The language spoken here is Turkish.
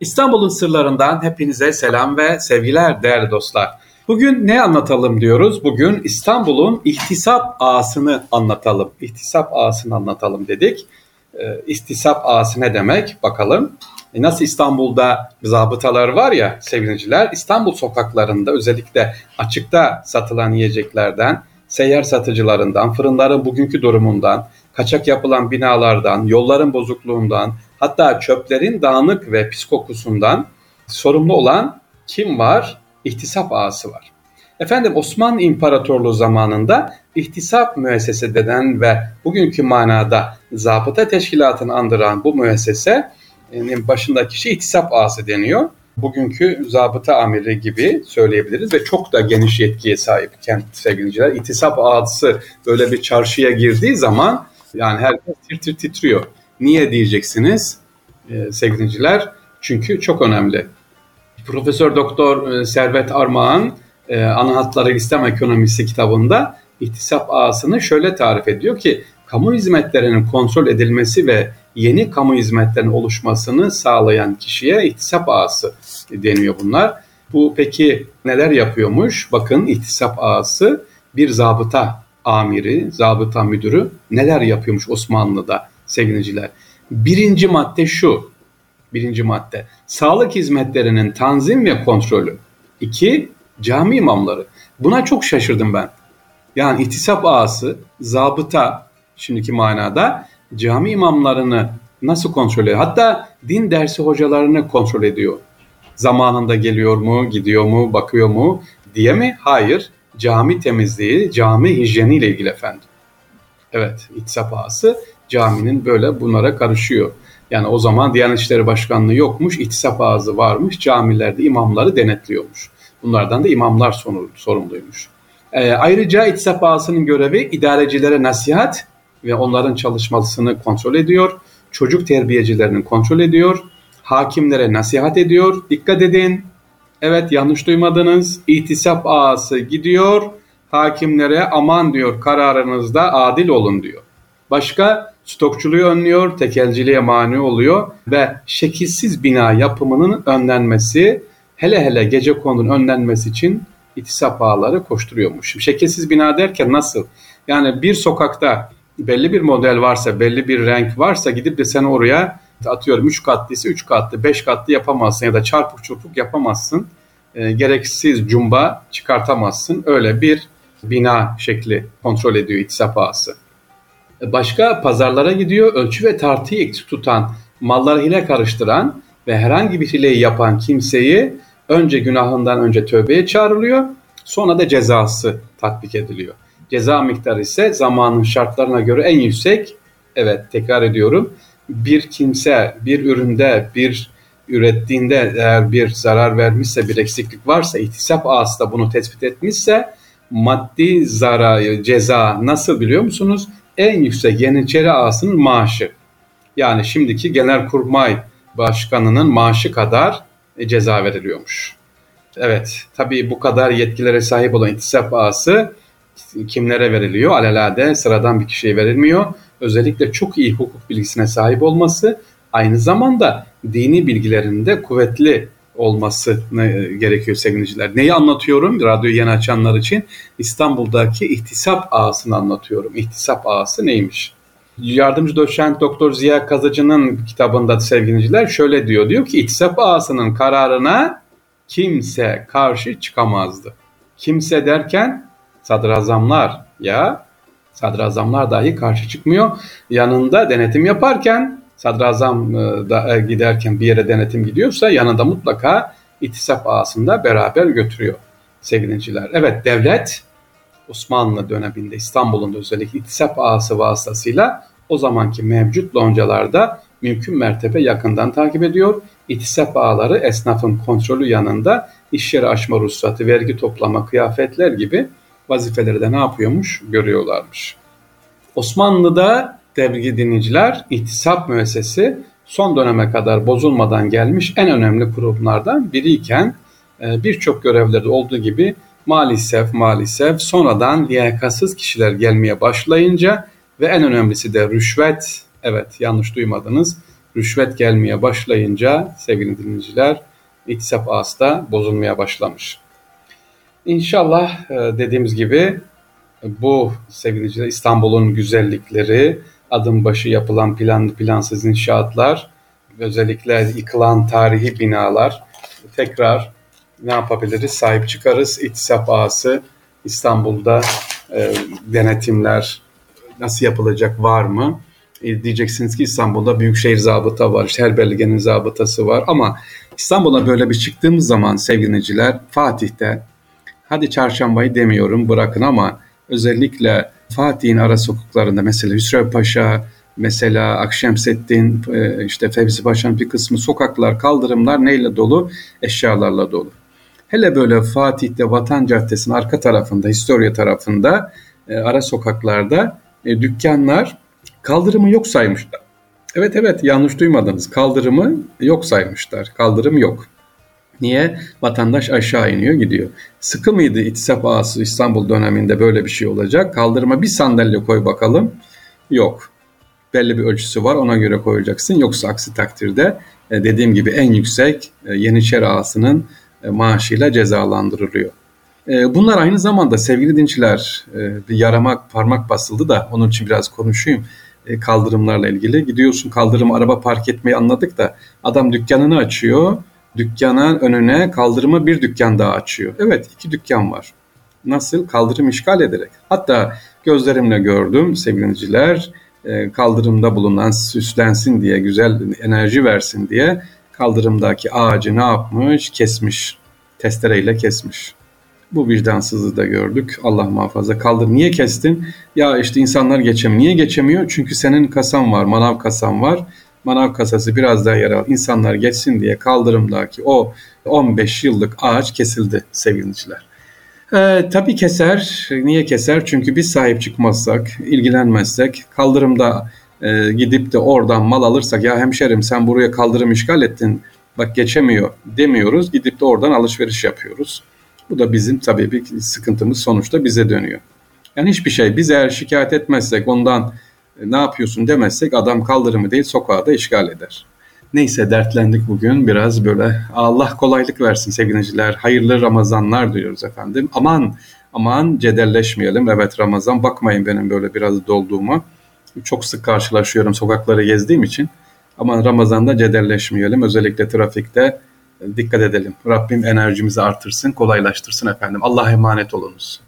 İstanbul'un sırlarından hepinize selam ve sevgiler değerli dostlar. Bugün ne anlatalım diyoruz? Bugün İstanbul'un ihtisap ağasını anlatalım. İhtisap ağasını anlatalım dedik. Ee, ihtisap ağası ne demek? Bakalım. E nasıl İstanbul'da zabıtalar var ya sevgiliciler, İstanbul sokaklarında özellikle açıkta satılan yiyeceklerden, seyyar satıcılarından, fırınların bugünkü durumundan, kaçak yapılan binalardan, yolların bozukluğundan, hatta çöplerin dağınık ve pis kokusundan sorumlu olan kim var? İhtisap ağası var. Efendim Osmanlı İmparatorluğu zamanında ihtisap müessese denen ve bugünkü manada zabıta teşkilatını andıran bu müessesenin başındaki kişi ihtisap ağası deniyor. Bugünkü zabıta amiri gibi söyleyebiliriz ve çok da geniş yetkiye sahip kent sevgiliciler. İhtisap ağası böyle bir çarşıya girdiği zaman yani herkes tir tir titriyor. Niye diyeceksiniz e, sevgiliciler? Çünkü çok önemli. Profesör Doktor e, Servet Armağan e, Ana Hatları İslam Ekonomisi kitabında ihtisap ağasını şöyle tarif ediyor ki kamu hizmetlerinin kontrol edilmesi ve yeni kamu hizmetlerinin oluşmasını sağlayan kişiye ihtisap ağası deniyor bunlar. Bu peki neler yapıyormuş? Bakın ihtisap ağası bir zabıta amiri, zabıta müdürü neler yapıyormuş Osmanlı'da sevgiliciler. Birinci madde şu, birinci madde sağlık hizmetlerinin tanzim ve kontrolü. İki, cami imamları. Buna çok şaşırdım ben. Yani ihtisap ağası, zabıta şimdiki manada cami imamlarını nasıl kontrol ediyor? Hatta din dersi hocalarını kontrol ediyor. Zamanında geliyor mu, gidiyor mu, bakıyor mu diye mi? Hayır cami temizliği, cami hijyeni ile ilgili efendim. Evet, ihtisap ağası caminin böyle bunlara karışıyor. Yani o zaman Diyanet İşleri Başkanlığı yokmuş, ihtisap ağzı varmış, camilerde imamları denetliyormuş. Bunlardan da imamlar sorumluymuş. E, ayrıca ihtisap ağasının görevi idarecilere nasihat ve onların çalışmasını kontrol ediyor. Çocuk terbiyecilerini kontrol ediyor. Hakimlere nasihat ediyor. Dikkat edin Evet yanlış duymadınız. İhtisap ağası gidiyor. Hakimlere aman diyor kararınızda adil olun diyor. Başka stokçuluğu önlüyor, tekelciliğe mani oluyor ve şekilsiz bina yapımının önlenmesi, hele hele gece konunun önlenmesi için ihtisap ağları koşturuyormuş. Şekilsiz bina derken nasıl? Yani bir sokakta belli bir model varsa, belli bir renk varsa gidip de sen oraya atıyorum 3 katlıysa 3 katlı, 5 katlı yapamazsın ya da çarpık çırpık yapamazsın. E, gereksiz cumba çıkartamazsın. Öyle bir bina şekli kontrol ediyor ihtisap ağası. Başka pazarlara gidiyor, ölçü ve tartıyı eksik tutan, malları hile karıştıran ve herhangi bir hileyi yapan kimseyi önce günahından önce tövbeye çağrılıyor, sonra da cezası tatbik ediliyor. Ceza miktarı ise zamanın şartlarına göre en yüksek, evet tekrar ediyorum, bir kimse bir üründe bir ürettiğinde eğer bir zarar vermişse bir eksiklik varsa ihtisap ağası da bunu tespit etmişse maddi zarar ceza nasıl biliyor musunuz? En yüksek Yeniçeri ağasının maaşı. Yani şimdiki Genelkurmay Başkanı'nın maaşı kadar e, ceza veriliyormuş. Evet tabii bu kadar yetkilere sahip olan ihtisap ağası kimlere veriliyor? Alelade sıradan bir kişiye verilmiyor özellikle çok iyi hukuk bilgisine sahip olması aynı zamanda dini bilgilerinde kuvvetli olması gerekiyor sevgiliciler. Neyi anlatıyorum? Radyoyu yeni açanlar için İstanbul'daki ihtisap ağasını anlatıyorum. İhtisap ağası neymiş? Yardımcı doçent Doktor Ziya Kazıcı'nın kitabında sevgiliciler şöyle diyor. Diyor ki ihtisap ağasının kararına kimse karşı çıkamazdı. Kimse derken sadrazamlar ya Sadrazamlar dahi karşı çıkmıyor. Yanında denetim yaparken sadrazam e, da e, giderken bir yere denetim gidiyorsa yanında mutlaka itisap ağasında beraber götürüyor sevgiliciler. Evet devlet Osmanlı döneminde İstanbul'un özellikle itisap ağası vasıtasıyla o zamanki mevcut loncalarda mümkün mertebe yakından takip ediyor. İtisap ağları esnafın kontrolü yanında iş yeri açma ruhsatı, vergi toplama, kıyafetler gibi vazifeleri de ne yapıyormuş görüyorlarmış. Osmanlı'da sevgili dinleyiciler ihtisap müessesi son döneme kadar bozulmadan gelmiş en önemli kurumlardan biriyken e, birçok görevlerde olduğu gibi maalesef maalesef sonradan liyakatsız kişiler gelmeye başlayınca ve en önemlisi de rüşvet, evet yanlış duymadınız, rüşvet gelmeye başlayınca sevgili dinleyiciler İhtisap ağası da bozulmaya başlamış. İnşallah e, dediğimiz gibi bu sevgili İstanbul'un güzellikleri, adım başı yapılan planlı plansız inşaatlar, özellikle yıkılan tarihi binalar tekrar ne yapabiliriz? Sahip çıkarız. İhtisap ağası İstanbul'da e, denetimler nasıl yapılacak var mı? E, diyeceksiniz ki İstanbul'da Büyükşehir Zabıta var, işte her belgenin zabıtası var ama İstanbul'a böyle bir çıktığımız zaman sevgiliciler Fatih'te hadi çarşambayı demiyorum bırakın ama özellikle Fatih'in ara sokaklarında mesela Hüsrev Paşa, mesela Akşemseddin, e, işte Fevzi Paşa'nın bir kısmı sokaklar, kaldırımlar neyle dolu? Eşyalarla dolu. Hele böyle Fatih'te Vatan Caddesi'nin arka tarafında, Historia tarafında, e, ara sokaklarda e, dükkanlar kaldırımı yok saymışlar. Evet evet yanlış duymadınız. Kaldırımı yok saymışlar. Kaldırım yok. Niye? Vatandaş aşağı iniyor gidiyor. Sıkı mıydı İttisap Ağası İstanbul döneminde böyle bir şey olacak? Kaldırıma bir sandalye koy bakalım. Yok. Belli bir ölçüsü var ona göre koyacaksın. Yoksa aksi takdirde e, dediğim gibi en yüksek e, Yeniçeri Ağası'nın e, maaşıyla cezalandırılıyor. Bunlar aynı zamanda sevgili dinçler bir yarama parmak basıldı da onun için biraz konuşayım. Kaldırımlarla ilgili gidiyorsun kaldırım araba park etmeyi anladık da adam dükkanını açıyor dükkanın önüne kaldırıma bir dükkan daha açıyor. Evet iki dükkan var. Nasıl? Kaldırım işgal ederek. Hatta gözlerimle gördüm sevgiliciler e, kaldırımda bulunan süslensin diye güzel enerji versin diye kaldırımdaki ağacı ne yapmış? Kesmiş. Testereyle kesmiş. Bu vicdansızlığı da gördük. Allah muhafaza. Kaldır. Niye kestin? Ya işte insanlar geçemiyor. Niye geçemiyor? Çünkü senin kasan var, manav kasan var manav kasası biraz daha yer al, insanlar geçsin diye kaldırımdaki o 15 yıllık ağaç kesildi sevgiliciler. Ee, tabii keser. Niye keser? Çünkü biz sahip çıkmazsak, ilgilenmezsek, kaldırımda e, gidip de oradan mal alırsak ya hemşerim sen buraya kaldırım işgal ettin bak geçemiyor demiyoruz. Gidip de oradan alışveriş yapıyoruz. Bu da bizim tabii bir sıkıntımız sonuçta bize dönüyor. Yani hiçbir şey biz eğer şikayet etmezsek ondan ne yapıyorsun demezsek adam kaldırımı değil sokağı da işgal eder. Neyse dertlendik bugün biraz böyle Allah kolaylık versin sevgiliciler. Hayırlı Ramazanlar diyoruz efendim. Aman aman cedelleşmeyelim. Evet Ramazan bakmayın benim böyle biraz dolduğuma. Çok sık karşılaşıyorum sokakları gezdiğim için. Aman Ramazan'da cedelleşmeyelim. Özellikle trafikte dikkat edelim. Rabbim enerjimizi artırsın, kolaylaştırsın efendim. Allah'a emanet olunuz.